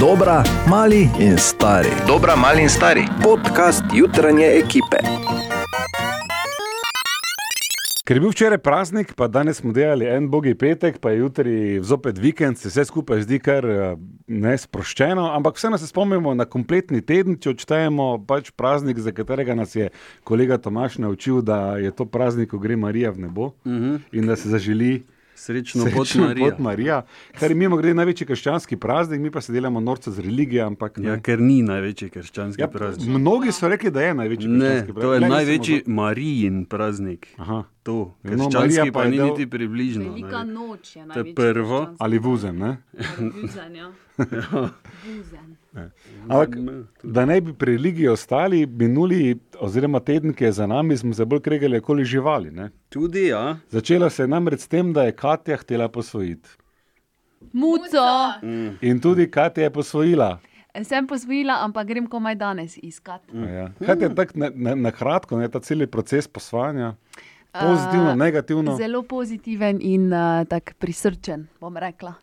Dobra, mali in stari. Dobra, mali in stari. Podcast jutranje ekipe. Ker je bil včeraj praznik, pa danes smo delali en bogi petek, pa je jutri zopet vikend, se vse skupaj zdi kar eh, nesproščeno, ampak vseeno se spomnimo na kompletni teden, če odštejemo pač praznik, za katerega nas je kolega Tomaš naučil, da je to praznik, ko gre Marija v nebo uh -huh. in da se zaželi. Srečno, pot Srečno Marija. pot Marija, kar je mimo grede največji krščanski praznik, mi pa se delamo norca z religijo. Ampak, ne. Ja, ker ni največji krščanski Ja, praznik. mnogi so rekli, da je največji Ne, krščanski to je praznik. Le, najvejši nisem Marijin praznik. Aha. To, Ja, no, krščanski Marija pa pa ni del- niti približno. Velika ne. noč je največji prvo. Ali vuzem. Ne? Buzen, ja. Buzen. Ampak, da ne bi pri religiji ostali, minuli oziroma teden, ki je za nami, smo se bolj kregali okoli živali. Ne? Tudi, ja. Začelo se je namreč s tem, da je Katja htela posvojiti. Muco! In tudi Katja je posvojila. Sem posvojila, ampak grem komaj danes iskat. Ja. Kaj je tako na, na, na kratko, ne, ta cel proces posvajanja? Pozitivno, A, negativno. Zelo pozitiven in uh, tak prisrčen, bom rekla.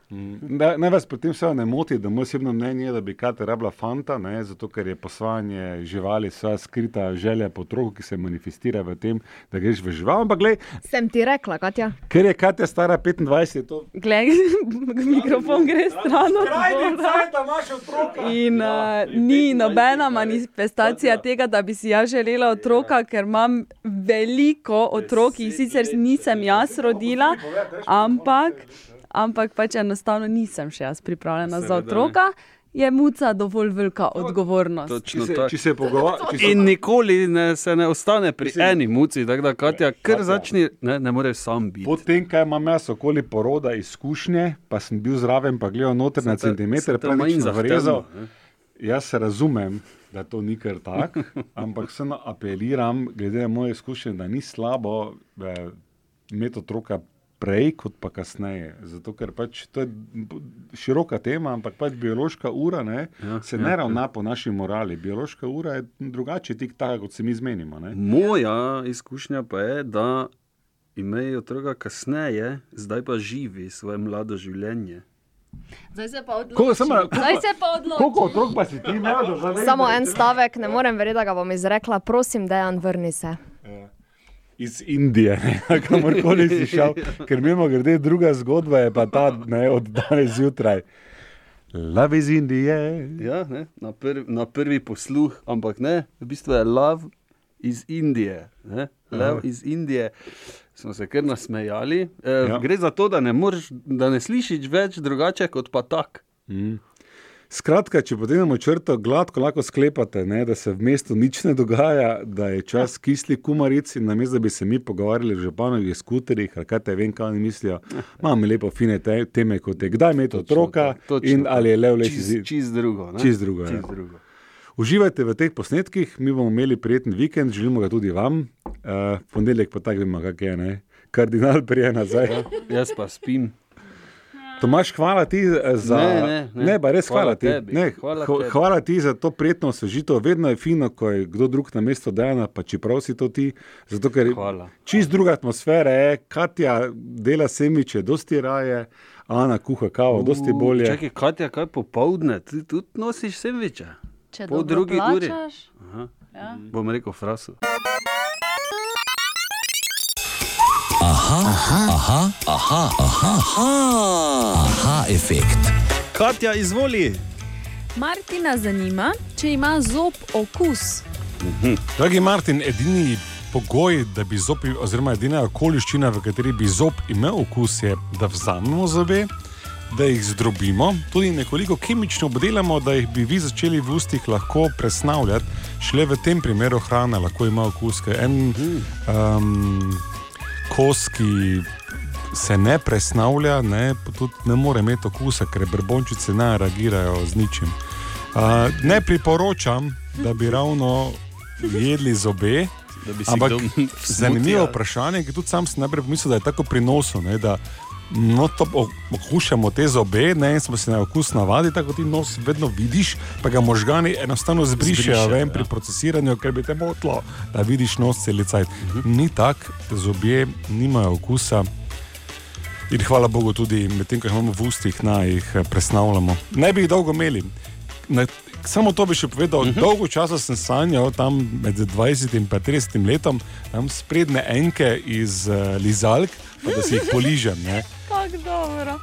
Da, naj vas pri tem vse ne moti, da moj osebno mnenje je, da bi Katja rabila fanta, ne, zato ker je posvajanje živali vsa skrita želja po otroku, ki se manifestira v tem, da greš v žival. Ampak, glej, Sem ti rekla, Katja. ker je Katja stara 25, je to. Glej, mikrofon gre stran. In uh, ni nobena manifestacija tega, da bi si jaz želela otroka, ker imam veliko otrok, ki jih sicer nisem jaz rodila, ampak, ampak pač enostavno nisem še jaz pripravljena za Seveda ne. otroka. Je muca dovolj velika odgovornost. Točno Če se, če se pogovarjamo. In nikoli ne, se ne ostane pri eni muci, tako da Katja kar začne, ne, ne more sam biti. Potem, kaj imam jaz okoli poroda izkušnje, pa sem bil zraven, pa gledal noter na Se te- centimeter, se te manj praktično zahtevno, vrezal. ne. Jaz se razumem, da to ni kar tako, ampak vseeno apeliram, glede na moje izkušnje, da ni slabo eh, imeti otroka prej, kot pa kasneje. Zato, ker pač to je široka tema, ampak pač biološka ura ne, Ja, se ja, ne ravna po naši morali. Biološka ura je drugače, tik taka, kot se mi zmenimo. Ne. Moja izkušnja pa je, da imajo otroka kasneje, zdaj pa živi svoje mlado življenje. Zdaj se pa sem- koliko- otrok pa si ti imel? Samo en stavek, ne morem verjeti, da ga bom izrekla. Prosim, Dejan, vrni se. iz Indije, ne, kamorkoli si šel, ker mimo grede druga zgodba je pa ta ne, od danes zjutraj. Love iz Indije. Ja, ne, na, prv, na prvi posluh, ampak ne, v bistvu je love iz Indije. Ne, love iz Indije. Smo se kar nasmejali. E, Ja. ja. Gre za to, da ne, moreš, da ne slišiš več drugače kot pa tak. Skratka, če potegnemo črto, gladko lahko sklepate, ne, da se v mestu nič ne dogaja, da je čas kisli kumaric in namesto da bi se mi pogovarjali v županovih skuterjih, kaj te vem, kaj oni mislijo, imamo lepo fine te, teme, kot je kdaj imeti otroka tako, točno in ali je lev leči Čist, zid. čist drugo. ne. Čist drugo, ja. Čist drugo. Uživajte v teh posnetkih, mi bomo imeli prijeten vikend, želimo ga tudi vam. Uh, ponedeljek pa tako vemo, kak je, ne? Kardinal prije nazaj. Jaz pa spim. Tomaš, hvala ti eh, za Ne, ne, ne. ne pa res hvala, Hvala ti. tebi. Ne, Hvala hvala ti za to prijetno osvežitev. Vedno je fino, ko je kdo drug na mesto Dejana, pa čeprav si to ti. Zato, ker Hvala. čist druga atmosfera je, Katja dela semiče, dosti raje, Ana kuha kavo, dosti U, bolje. Čakaj, Katja, kaj popovdne, ti tudi nosiš sendviče. Če Po drugi uri. plačaš, Aha. Ja. Bom rekel frasu. Aha, aha, aha, aha, aha, efekt. Katja, izvoli. Martina zanima, če ima zob okus. Dragi Martin, edini pogoj, da bi zob, oziroma edina okoliščina, v kateri bi zob imel okus, je, da vzamemo zobe, da jih zdrobimo, tudi nekoliko kemično obdelamo, da jih bi vi začeli v ustih lahko presnavljati. Šele v tem primeru hrana lahko ima okus. ker En um, kos, ki se ne presnavlja, ne, tudi ne more imeti okusa, ker brbončice ne reagirajo z ničim. Uh, ne priporočam, da bi ravno jedli zobe. Ampak zanimivo vprašanje, ki tudi sam sem najprej pomislil, da je tako pri nosu. Ne, da, No, to okušamo te zobe, ne, in smo se na okus navadili, tako ti nos vedno vidiš, pa ga možgani enostavno zbrišejo Zbrišejo, ven ja. pri procesiranju, ker bi te motilo, da vidiš nos celicaj. -huh. Ni tako, zobje nimajo okusa. In hvala Bogu tudi medtem, ko jih imamo v ustih, naj jih eh, presnavljamo. Ne bi jih dolgo imeli. Na, samo to bi še povedal. Uh -huh. Dolgo časa sem sanjal, tam med 20 in pa 30 letom, tam sprednje enke iz uh, lizalk, pa da si jih poližem. Ne. Tako dobro.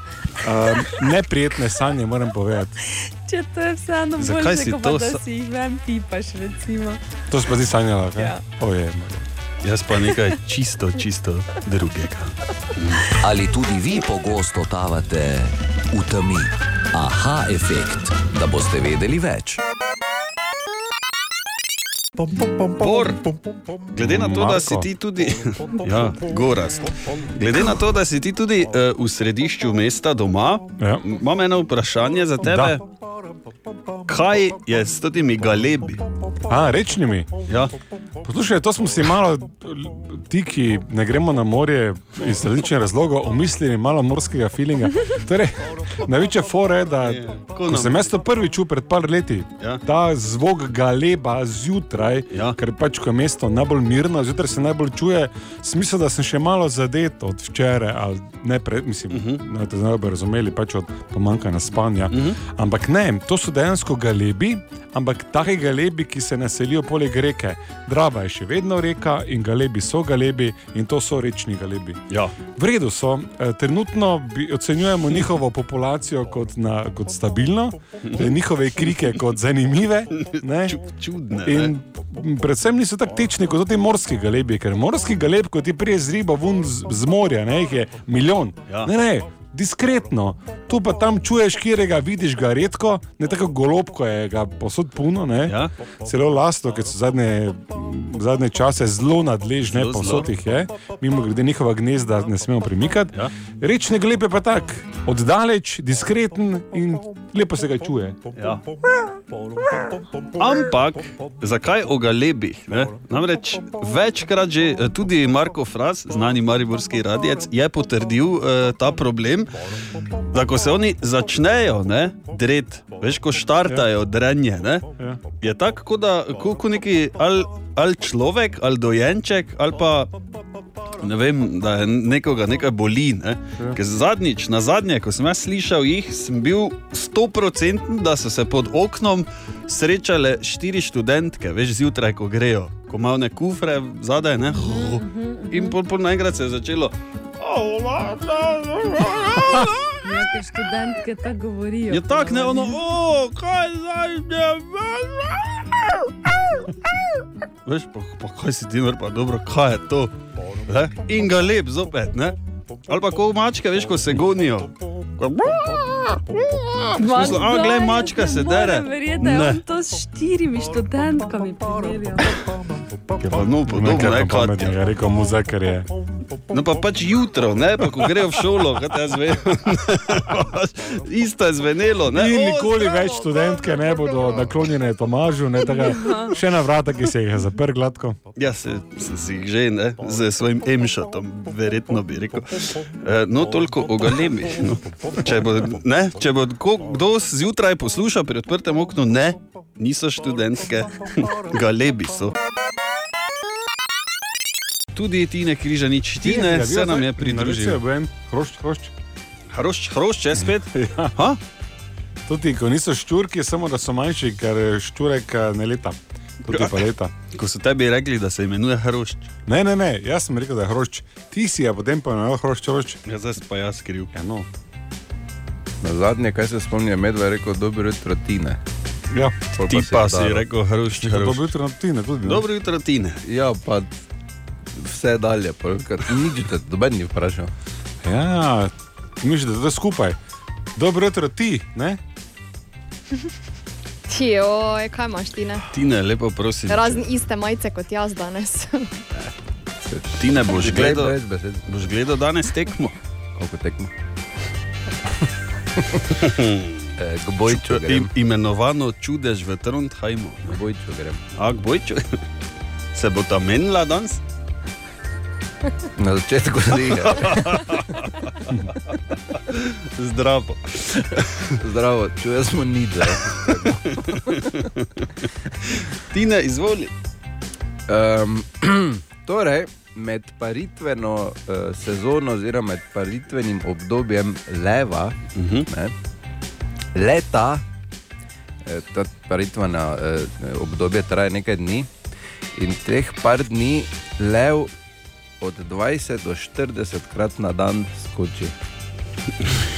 Um, neprijetne sanje, moram povedati. Če to je vseeno bolj si kot to da si jih ven pipaš. Recimo. To si pa ti sanjala, kaj? Ja. Oje, Jaz pa nekaj čisto, čisto drugega. Ali tudi vi pogosto totavate v temi? Aha, efekt, da boste vedeli več. Bor, glede na to, da si ti tudi, ja, gorast. Glede na to, da si ti tudi uh, v središču mesta doma, Ja. imam eno vprašanje za tebe. Da. Kaj je s temi galebi? A, rečnimi. Ja, Poslušaj, to smo si malo, ti, ki ne gremo na morje iz različnih razlogov, omislili malo morskega feelinga. Torej, največja fora je, da Ko ko sem jaz to prvič čutil pred par leti, Ja. ta zvok galeba zjutraj, Ja. ker pač ko je mesto najbolj mirno, zjutraj se najbolj čuje, smisel, da sem še malo zadet od včeraj, ali ne, pre, mislim, uh Mhm. -huh. ne, te bi razumeli, pač od pomankanja spanja. Uh -huh. Ampak ne, to so dejansko galebi, ampak taki galebi, ki se naselijo poleg reke. Drava je še vedno reka in galebi so galebi in to so rečni galebi. ja. V redu so, Eh, trenutno ocenjujemo njihovo populacijo kot, na, kot stabilno, eh, njihove krike kot zanimive. Ne? Ču, čudne. In predvsem niso tako tečni kot ti morski galebi, ker morski galeb, ko ti prije z riba ven z, z morja, ne, jih je milijon. Ja. Ne, ne, diskretno. Tu pa tam čuješ, kjer ga vidiš, ga redko, ne tako golobko je ga posod puno. Ne. Ja. Celo lasto, ki so zadnje, zadnje čase zelo nadležne, posod jih je, mimo grede njihova gnezda ne smemo premikati. Ja. Rečne glepe pa tak, oddaleč, diskreten in lepo se ga čuje. Ja. Ampak zakaj o galebih? Ne? Namreč večkrat že eh, tudi Marko Fras, znani mariborski radijec, je potrdil uh, ta problem, da ko se oni začnejo ne, dret, veš, ko štartajo drenje, ne, Ja. je tako, kot da ko, ko neki ali, ali človek, ali dojenček, ali pa ne vem, da je nekoga nekaj boli. Ne? Ker Zadnjič, na zadnje, ko sem jaz slišal jih, sem bil stoprocenten, da so se pod oknom srečale štiri študentke, veš, zjutraj, ko grejo, ko imajo ne kufre zadaj, ne? in pol, pol naenkrat se je začelo. Ja, ker študentke tako govorijo. Je tako, ne ono, o, kaj zdaj je. Veš, pa, pa kaj si ti, pa dobro, kaj je to? Ne? In ga lep zopet, ne? Ali pa ko mačke, veš, ko se gonijo. Smislu, a, glej, mačka se dere. Verjetno je to s štirimi študentkami primerjal. Je pa no, podobno, pa Katja. pametnega, rekel mu zakar je. No pa pač jutro, ne, pa ko grejo v šolo, kaj te zve. Isto je zvenelo, ne. In O, nikoli zdravo, več študentke ne bodo naklonjene Tomažu, ne tega, še na vrata, ki se jih je zaprl gladko. Ja, se, sem si jih že, ne, z svojim emšatom, verjetno bi rekel. E, no, toliko o galemih. No. Če bo, ne, če bo kdo zjutraj poslušal pri odprtem oknu, ne, niso študentke, galebi so. Tudi Tine Križanič, Tine se nam je pridružil. Hrošč, hrošč. Hrošč, hrošč, je spet. Ja. Ha? Tudi, ko niso ščurki, samo da so manjši, ker ščurek eh, ne leta. Tudi pa leta. Ko so tebi rekli, da se imenuje hrošč, Ne, ne, ne, jaz sem rekel, da je hrošč. Ti si je potem pa imenoval hrošč, hrošč. ja, zdaj pa jaz kriv. Ja, no. Na zadnje, kaj se spomnim, medved je rekel, dobro jutro, Tine. Ja, Pol Ti se pa si dalo. rekel hrošč, dobro hrošč. jutro na ti, ne tudi. ne? Dobro jutro, Tine. Ja, pa vse dalje, ker nič te doben ni vprašal. Ja, misliš, da je to skupaj. Dobro jutro ti, ne? Ti, oj, kaj imaš ti ne? Tine, lepo prosim. Razen iste majice kot jaz danes. Ti ne boš gledal, boš gledal danes tekmo. koliko tekmo. e, k bojču. Im, imenovano čudež v Trondheimu. K bojču grem. A, k bojču. Se bo ta menila danes? Na začetku lige. Zdravo. Zdravo, čuje smo nič. Tine, izvoli. Um, torej, med paritveno uh, sezono, oziroma med paritvenim obdobjem leva, uh -huh. ne, leta, eh, ta paritvena eh, obdobje traja nekaj dni, in teh par dni lev od 20 do 40 krat na dan skoči.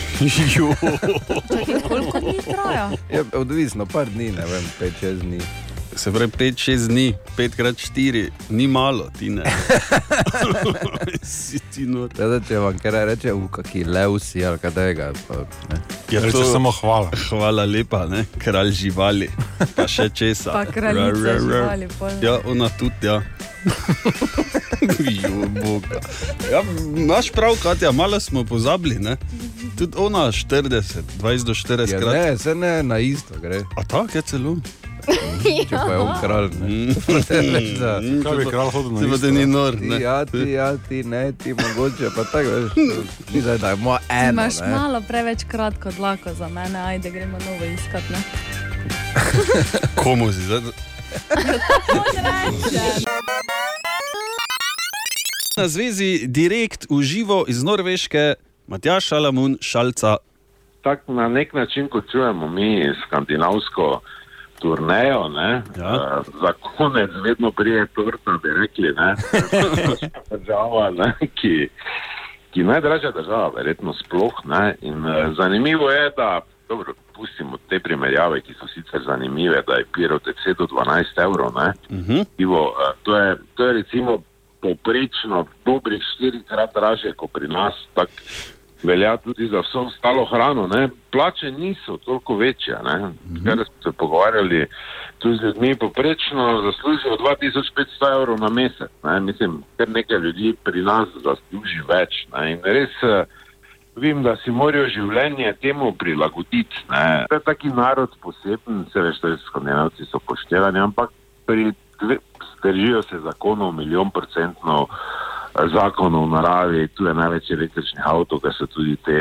Koliko dni traja? Je odvisno, par dni, ne vem, 5-6 dni. Se pravi, 5-6 dni, 5x4, ni malo, ti ne. si ti nor. Zdaj, če vam kaj reče, v kaki lev si ali kaj tega. Pa, ne. Ja, Reče samo hvala. Hvala lepa, ne? kralj živali, pa še česa. Pa kraljica Rar, rar, rar. živali, pol. Ja, ona tudi, ja. Jo, Boga. Ja, Naš prav, Katja, malo smo pozabili. Ne? Tudi ona 40, 20 do 40 Ja, krat. ne, se ne na isto gre. A tako je celo. Če pa je on kralj. Ne. Veš, da- Kaj bi kralj hodil na isto? te ni nor. Ti, Ne? ja, ti, ja, ti, ne, ti mogoče pa tako, veš. Ni zdaj, da je moja ena. Imaš ne. malo preveč kratko dlako za mene, ajde gremo novo iskati. ne? Komu si zdaj? Na zvezi direkt v živo iz Norveške, Matjaš Alamun Šalca. tako na nek način, kot čujemo mi skandinavsko turnejo, ne, Ja. uh, za konec vedno prije torta, bi rekli, ne, država, ne, ki, ki najdražja država, verjetno sploh. Ne, in uh, zanimivo je, da, dobro, pustimo te primerjave, ki so sicer zanimive, da je pir od 10 do 12 evrov, ne, Mhm. pivo, uh, to, je, to je recimo poprečno dobrih štirikrat dražje kot pri nas. Tak, velja tudi za vso ostalo hrano. Ne? Plače niso toliko večje. Mm-hmm. Ker smo se pogovarjali tu z ljudmi, poprečno zaslužijo 2500 evrov na mesec. Ne? Mislim, ker nekaj ljudi pri nas zasluži več. Ne? In res eh, vem, da si morajo življenje temu prilagoditi. Ne? To je taki narod poseben, se veš, da skandinavci so poštevani, ampak pri držijo se zakonov milijon procentno zakonov v naravi, tu je največ električnih avtov, ker so tudi te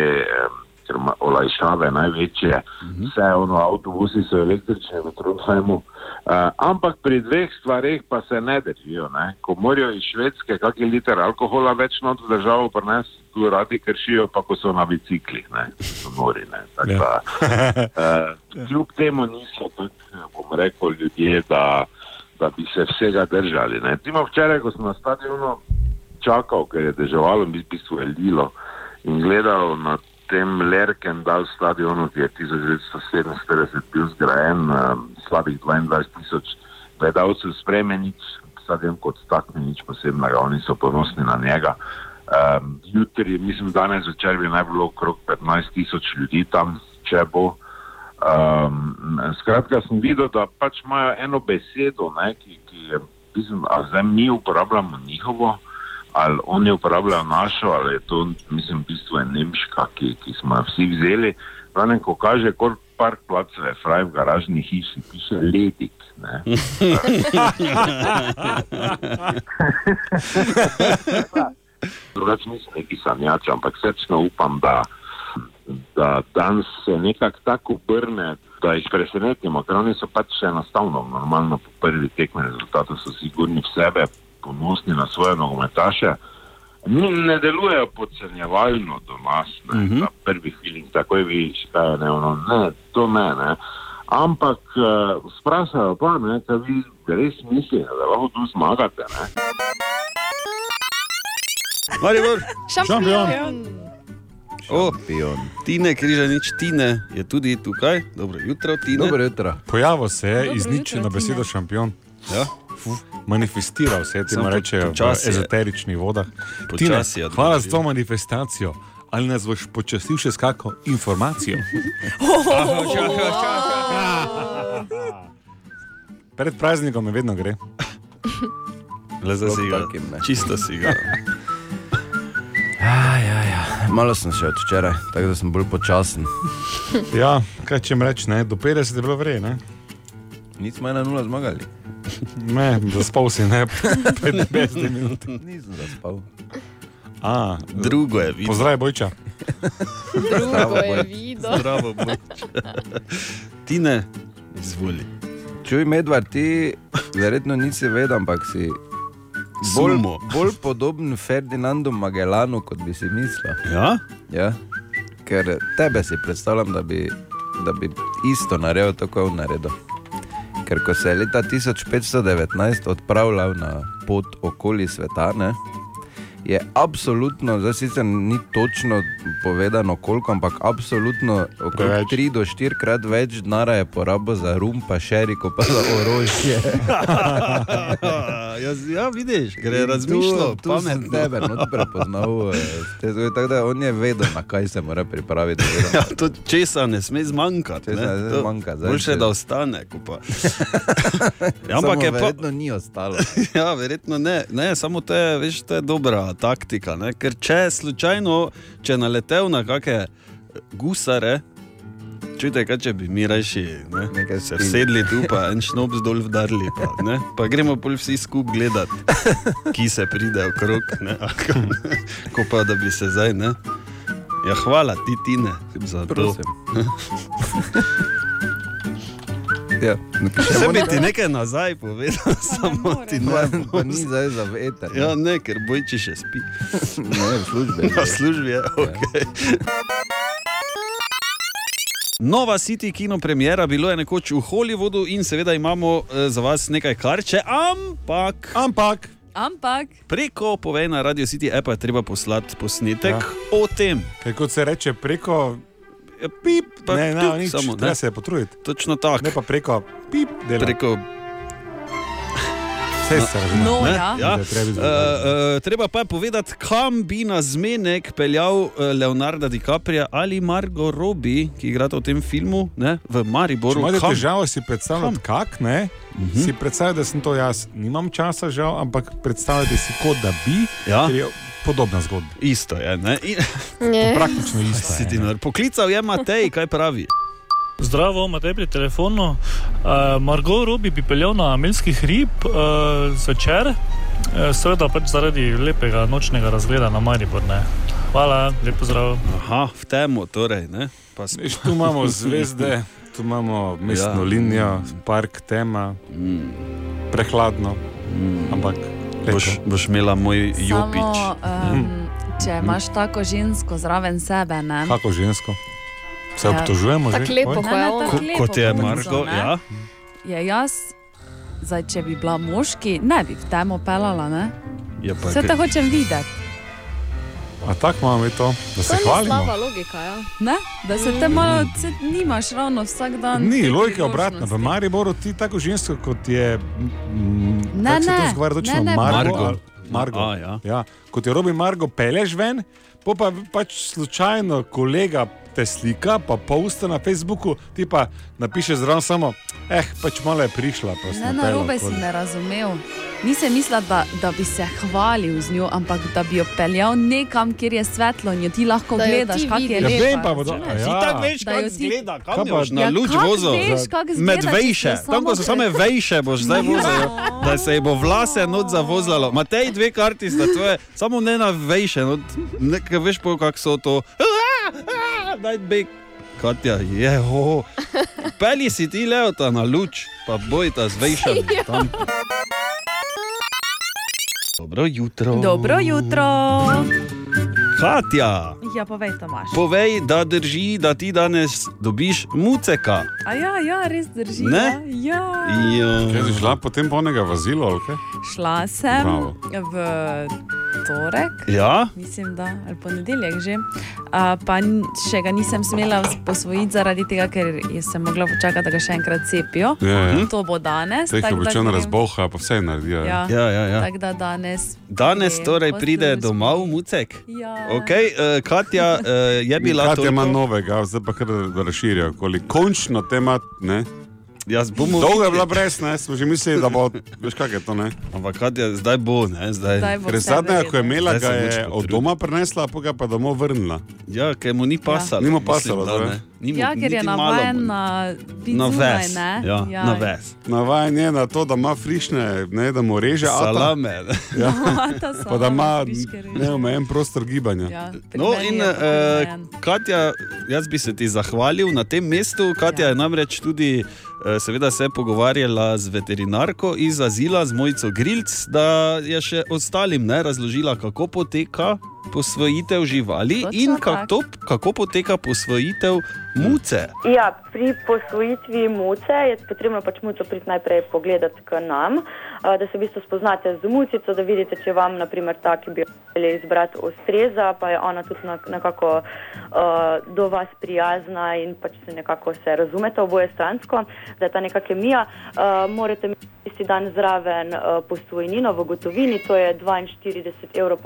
ker olajšave največje. Vse ono, avtobusi so električni v Trondheimu. Uh, ampak pri dveh stvareh pa se ne držijo. Ne? Ko morajo iz Švedske kakšen liter alkohola več not v državo prenesti, tu radi kršijo, pa ko so na biciklih, ne? so nori. Ne? Tako Ja. da, uh, kljub temu niso tako, bom rekel, ljudje, da, da bi se vsega držali. Ne? Timo včeraj, ko sem na stadionu čakal, ker je deževalo, v bistvu je lilo in gledal na tem Lerkendal stadionu, ki je 1947 bil zgrajen, um, slabih 22 tisoč gledalcev spreme nič, stadion kot tak ni nič posebnega, oni so ponosni na njega. Um, jutri, mislim, danes večer bi naj bilo okrog 15 tisoč ljudi tam, če bo. Um, skratka, sem videl, da pač imajo eno besedo, ne, ki, ki je, mislim, a zdaj mi uporabljamo njihovo, ali oni uporabljajo našo, ali je to, mislim, v bistvu je nemška, ki, ki smo jo vsi vzeli. Pravim, ko kaže, kot park placeve, fraj v garažni hiši, piše ledik. Drugač nisem neki sanjač, ampak srčno upam, da, da danes se nekako tako obrne, da jih presenetimo, ker oni so pač enostavno, normalno po prvi tekmi rezultatov so sigurni v sebe, ponosni na svoje nogometaše. Ni, ne delujejo podcenjevalno do nas, ne, uh -huh. na prvi feeling, takoj vidiš, kaj je ne, ono, ne, to ne, ne. Ampak uh, sprašajo pa, ne, kaj vi res mislite, da lahko tu zmagate, ne. Maribor, Šampion. o, Šampion. Tine Križanič, Tine je tudi tukaj. Dobro jutro, Tine. Dobro jutro. Pojavil se je iz Dobro nič jutro, na besedo Tina. šampion. Ja, Manifestiral se je, Samo temu po- rečejo v ezoteričnih vodah. Tina, hvala za to manifestacijo. Ali nas boš počastil še s kakšno informacijo? Pred praznikom me vedno gre. Le za ne. Čisto si ga. Aj, aj, aj. Malo sem še od včeraj, tako da sem bolj počasen. Ja, kaj če mi reči, ne? do 50 je bilo vrej, ne? Nismo ena nula zmagali. Ne, zaspal si, ne, 55 minut. Nisem zaspal. A, Drugo je videl. pozdrav, bojča. Drugo je videl. Zdravo, boč. Tine, izvoli. Čuj, medvard, ti verjetno nisi vedel, ampak si bolj, bolj podoben Ferdinandu Magellanu, kot bi si mislil. Ja? Ja? Ker tebe si predstavljam, da bi, da bi isto naredil, tako je on naredil. Ker ko se je leta 1519 odpravljal na pot okoli sveta, ne, je absolutno, zdaj sicer ni točno povedano koliko, ampak absolutno okrog Preveč. 3 do 4 krat več denarja je porabil za rum, pa šeri, kot pa za orožje. ja, ja, vidiš, je razmišljal, pametno. tebe not prepoznal. eh, te zgodbe, Tako da on je vedel, na kaj se mora pripraviti. Ja, to česa ne sme zmanjkati. Česa ne sme zmanjkati, Boljše, da ostane. ja, ampak je pa. verjetno ni ostalo. Ja, verjetno ne. ne samo to je, veš, to je dobra taktika. Ne? Ker če slučajno, če naletel na kakšne gusare, čujte, kaj če bi mi reči, ne? Nekaj se sedli tu, pa en šnob zdol vdarli, pa, ne? pa gremo pol vsi skupaj gledati, ki se pride okrog, ne? Ko, pa da bi se zdaj, ne. Ja, hvala ti, Tine, za to. Ja, Če bi ti nekaj nazaj povedal, samo ti pa, ne. pa ni zdaj za veter. Ja, ne, ker bojči še spi. Ne, v službi. Na službi je, ok. Nova City kino premjera bilo je nekoč v Hollywoodu in seveda imamo eh, za vas nekaj karče, ampak, Ampak, Ampak, preko povej na Radio City appa je treba poslati posnetek Ja. ja. o tem. kaj kot se reče, preko. Pip, pa Ne, ne, nič, samo, treba ne. se je potruditi. Točno tako. Ne pa preko, pip, dela. Preko se no, Ne? ja. Ja. Treba Uh, uh, treba pa je povedati, kam bi na zmenek peljal uh, Leonardo DiCaprio ali Margot Robbie, ki igrata v tem filmu ne, v Če Mariboru. imate Kam? težavo si predstavljati, kak ne, uh -huh. si predstavljati, da sem to jaz. Nimam časa, žal, ampak predstavljate si kot da bi, Ja. je podobna zgodba. Isto je. ne. In, Ne. Praktično ti je, ne. Poklical je Matej, kaj pravi. Zdravo, Matej pri telefonu. Uh, Margot Robi bi peljal na Amelski hrib uh, zvečer, uh, seveda pač zaradi lepega nočnega razgleda na Maribor. Ne. Hvala, lep pozdrav. Aha, v temo, torej. Ne? Pa sp- Veš, tu imamo zvezde, tu imamo mestno ja. linijo, park, tema, mm, prehladno, mm, ampak boš, boš imela moj jopič. Samo, um, če imaš tako žensko zraven sebe, ne? Kako žensko? Se Ja. obtožujemo že? Tako lepo, on. tako Ko, lepo kot je ne? ja. Je jaz, zdaj, če bi bila moški, ne bi v temo pelala, ne? Je pa Vse te hočem videti, A tako imamo to, da se To hvalimo. slaba logika. Ja. ne? Da se te malo, se nimaš ravno vsak dan. Ni, logika je obratna. V. Mariboru ti tako žensko, kot je. Ne, to ne, izgovarja točno? ne, ne, Margo. Margo. Margo. A, ja. Ja, kot je robi Margo, peleš ven, pa pač slučajno kolega te slika, pa posta na Facebooku, ti pa napiše zraven samo, eh, pač malo je prišla. pa Ne, na robe si okoli." me razumel. Nisem mislila, da, da bi se hvalil z njo, ampak da bi jo peljal nekam, kjer je svetlo in jo ti lahko Da gledaš, kako je vidiš. Ja, lepa. vem pa, razumeš? ja. Ti tako veš, kako ti- izgleda, kam pa- boš na Ja, luč kako vozil. veš, Za- kako izgleda, Med če vejše, se tam ko so same vejše, boš zdaj Ja. vozil, da se ji bo vlase not zavozalo. Matej, dve karti sta tvoje, samo ne na vejše, not, nekaj veš po kak so to. Daj beg. Katja, je, ho. Peli si ti leota na luč, pa bojta z vejšami. Tam. Dobro jutro. Dobro jutro. Katja, Ja, povej, Tomaš. povej, da drži, da ti danes dobiš muceka. A ja, ja, res drži. Ne? Ja. Ja. Kaj si šla potem po onega vozila, ali kaj? Šla sem Bravo. v torek, Ja? mislim, da ali ponedeljek že. A, pa še ga nisem smela posvojiti zaradi tega, ker je sem mogla počakati, da ga še enkrat cepijo. Ja, ja. To bo danes. Teh da običajno razboha, pa vse naredijo. Ja. Ja, ja, ja. Tako da danes. Danes grem torej pride domov mucek. Ja. Okay, uh, Katja uh, je bila Kaj ima toliko- novega, zdaj pa kar okoli. Končno te ima, ne? Jaz bomo Dolgo je bila brez, ne? Smo že mislili, da bo, veš kak je to, ne? Ampak Katja, zdaj bo, ne? Zdaj. Zdaj bo Ker zadnja, ko je imela, ga je od doma prinesla, pa ga pa domov vrnila. Ja, ker mu ni pasalo. Ni mu mislim, pasalo, da zdaj. ne. Ni mu Ja, ker je navaden na na zunaj, ves. ne? Ja, na ves. Navajen je na to, da ima frišne, ne, da mu reže ata, Salame. Ja. Ta pa da ima neomejen prostor gibanja. Ja, No, in uh, Katja, jaz bi se ti zahvalil na tem mestu. Katja Ja. je namreč tudi seveda se pogovarjala z veterinarko iz Azila, z Mojco Grilc, da je še ostalim ne, razložila, kako poteka posvojitev živali Točno in kako, kako poteka posvojitev muce. Ja, pri posvojitvi muce je potrebno pač muco priti najprej pogledati k nam, a, da se v bistvu spoznate z mucico, da vidite, če vam, naprimer, ta, ki bi jo želeli izbrati, ustreza, pa je ona tudi na- nekako uh, do vas prijazna in pač se nekako se razumete oboje stransko, da je ta neka kemija. Uh, morate imeti isti dan zraven uh, posvojnino v gotovini, to je 42,70 evrov.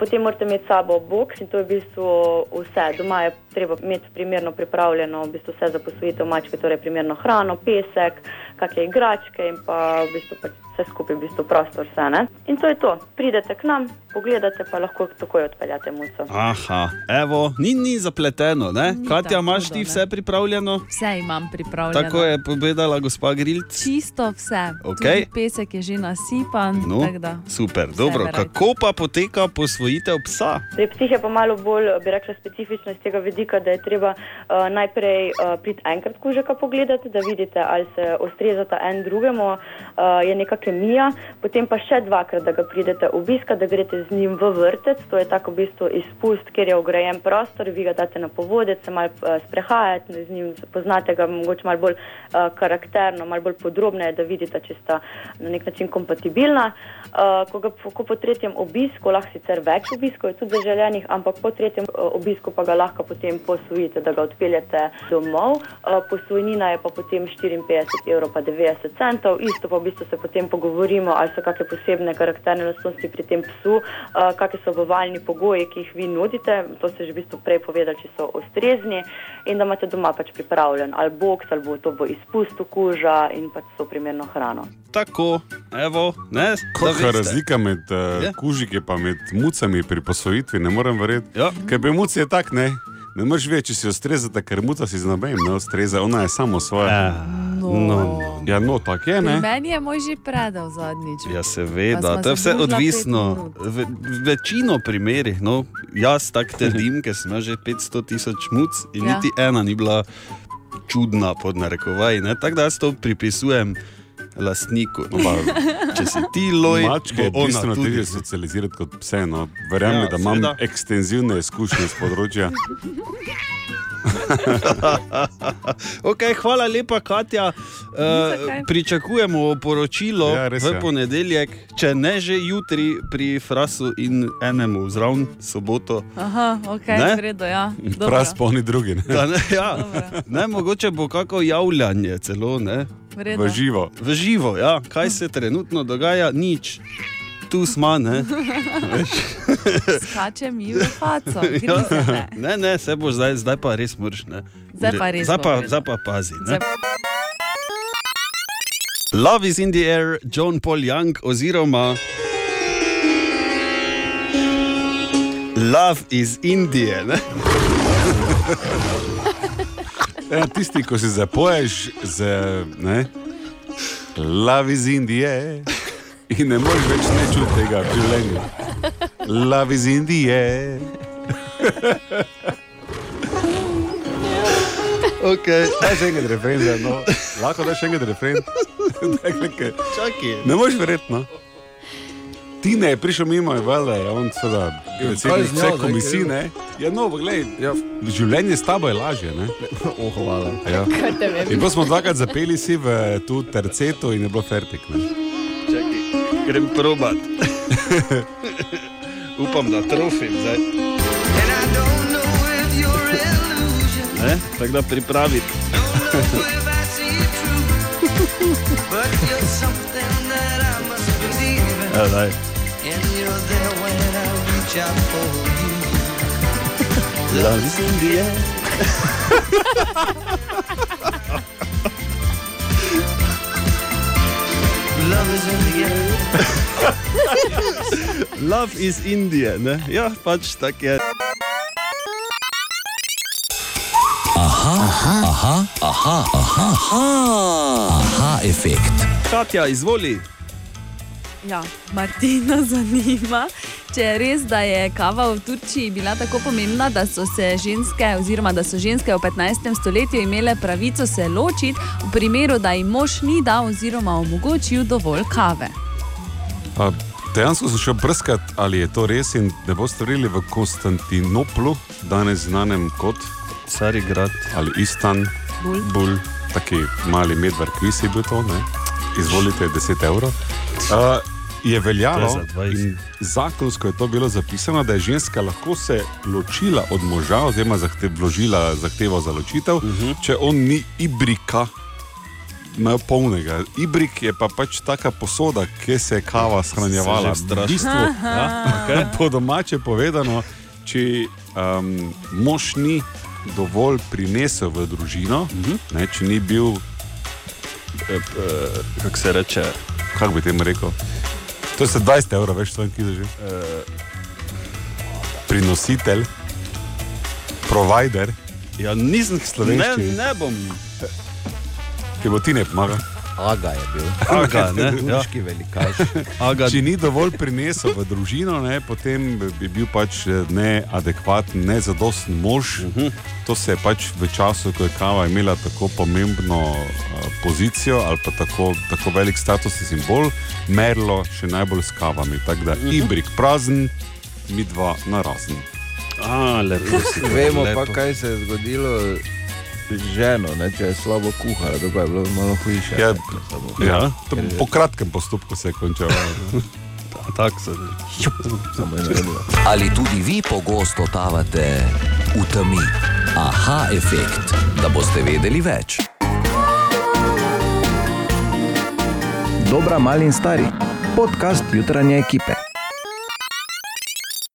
Potem morate imeti sabo box in to je v bistvu vse. Doma je treba imeti primerno pripravljeno v bistvu vse za posvojitev mačke, torej primerno hrano, pesek, kakšne igračke in pa v bistvu pač vse skupaj, v bistvu prostor vse. Ne? In to je to. Pridete k nam, pogledate pa lahko takoj odpeljate muco. Aha, evo, ni, ni zapleteno, ne? Ni Katja, imaš ti vse pripravljeno? Vse imam pripravljeno. Tako je povedala gospa Grilc. Čisto vse. Okej. Tudi Pesek je že nasipan. No, super, dobro. verjete. Kako pa poteka posvojitev psa? Pri psih je pa malo bolj, bi rekla, specifično iz tega vidika, da je treba uh, najprej uh, priti enkrat kužeka pogledati, da vidite, ali se ustrezata en drugemu, uh, je neka kemija, potem pa še dvakrat, da ga pridete obiskati, da greste z njim v vrtec, to je tako v bistvu izpust, kjer je ograjen prostor, vi ga date na povodec, se malo uh, sprehajate z njim, poznate ga mogoče malo bolj uh, karakterno, malo bolj podrobneje, da vidite, če sta na nek način kompatibilna. Uh, ko, ga, ko po tretjem obisku, lahko sicer več obiskov je tudi zaželenih, ampak po tretjem obisku pa ga lahko potem posvojite, da ga odpeljete domov. Uh, posvojnina je pa potem 54,90 evrov, isto pa v bistvu se potem pogovorimo, ali so kakšne posebne karakterne lastnosti pri tem psu, uh, kakšni so bovalni pogoji, ki jih vi nudite, to ste že v bistvu prej povedali, če so ustrezni in da imate doma pač pripravljen ali boks, ali bo to bo izpust kuža in pač so primerno hrano. Tako, evo, ne, Kakšna veste. razlika med uh, Ja. kužiki in med mucami pri posvojitvi, ne morem verjeti. Ja. Ker pri muci je tako, ne. Ne moreš vedeti, če si ustrezata, ker muca si z nobenim ne ustreza, ona je samo svoja. No. no. Ja, no, tako je, Pri ne. meni je moj že predal zadnjič. Ja, seveda, to je se vse odvisno. V, večino primerih, no, jaz tako trdim, ker sem že 500 tisoč muc in Ja. niti ena ni bila čudna, pod narekovaji. Tako da jaz to pripisujem lastniku. No, pa, če si ti loj, Mačke je bistveno tudi. težje socializirati kot pse. No. Verjamem, Ja, da imam seveda. ekstenzivne izkušnje z področja. okay, hvala lepa, Katja. Uh, pričakujemo poročilo Ja, res v je. ponedeljek, če ne že jutri pri Frasu in enemu zraven soboto. Aha, ok, Ne? v redu, ja. Dobro. Prav spolni drugi. Ne? Da, ne, ja. Dobro. ne, mogoče bo kako javljanje celo ne? V živo. v živo. Ja. Kaj se trenutno dogaja? Nič. Tu smo, ne. Skače mi v faco. Ja. Ne, ne, se boš zdaj, zdaj pa res mrš. Ne. Zdaj pa res Zdaj pa, zdaj pa pazi. Ne. Zdaj- Love is in the air, John Paul Young, oziroma Love is Indije. Ne? Ja, tisti, ko si zapoješ z ne, Love is Indije in ne moreš več ne čuti tega v življenju. Love is Indije. Okay. Daj še enkrat refren, zdaj, no. lahko daš še enkrat refren. Čakaj. Ne moreš verjeti. No. Tine je prišel mimo, je valjda, je on seveda kaj predsednik z njo vse zdaj, komisij, kaj ne. Ja, no, glej, Ja, življenje s tabo je lažje, ne. oh, hvala. Ja. In pa smo dvakrat zapeli si v tu tercetu in je bilo fertik. Ne. Čakaj, grem probat. Upam, da trofim zdaj. Ne, tako da pripravi. Ja, daj. Love is in the air. Love is India, ne? Ja, pač tako je. Aha, aha, aha, aha, aha, aha, efekt. Katja, izvoli. Ja, Martina zanima, če je res, da je kava v Turčiji bila tako pomembna, da so se ženske, oziroma da so ženske v 15. stoletju imele pravico se ločiti, v primeru, da jim mož ni dal oziroma omogočil dovolj kave. A, Dejansko sem šel brskati, ali je to res. In ne boste verjeli v Konstantinoplu, danes znanem kot Carigrad ali Istan, Bul. Bul, taki mali medvard, ki si bil to, ne? izvolite 10 evrov. Uh, je veljalo, je za 20. in zakonsko je to bilo zapisano, da je ženska lahko se ločila od moža, oziroma zahte, vložila zahtevo za ločitev, uh Mhm. -huh. če on ni ibrika. Imajo polnega. Ibrik je pa pač taka posoda, ki se je kava shranjevala. V bistvu, ja, okay. Po domače povedano, če um, mož ni dovolj prinesel v družino, uh -huh. ne, če ni bil, eh, eh, kako se reče, kako bi temu rekel, to je se 20 evrov več, stvar, ki že. Prinositelj, provider, Ja, nisem ne, Slovenščini. ne bom. ki bo ti ne pomagal. Aga je bil. Aga, ne, ja. Turški velikaš. Aga, Če ni dovolj prinesel v družino, ne, potem bi bil pač eh, neadekvaten, nezadosten mož. Uh -huh. To se je pač v času, ko je kava imela tako pomembno uh, pozicijo ali pa tako, tako velik statusni simbol, merilo še najbolj s kavami. Tako da uh -huh. ibrik prazen, mi dva na razen. a, lepo. Vemo lepo. pa, kaj se je zgodilo ženo, ne, če je slabo kuhala, to pa je bilo malo hujše. Ja, ne, Ja, to, je- po kratkem postopku se je končalo. Tako se je. Ali tudi vi pogosto totavate v temi? Aha, efekt, da boste vedeli več. Dobra, mali in stari. Podcast jutranje ekipe.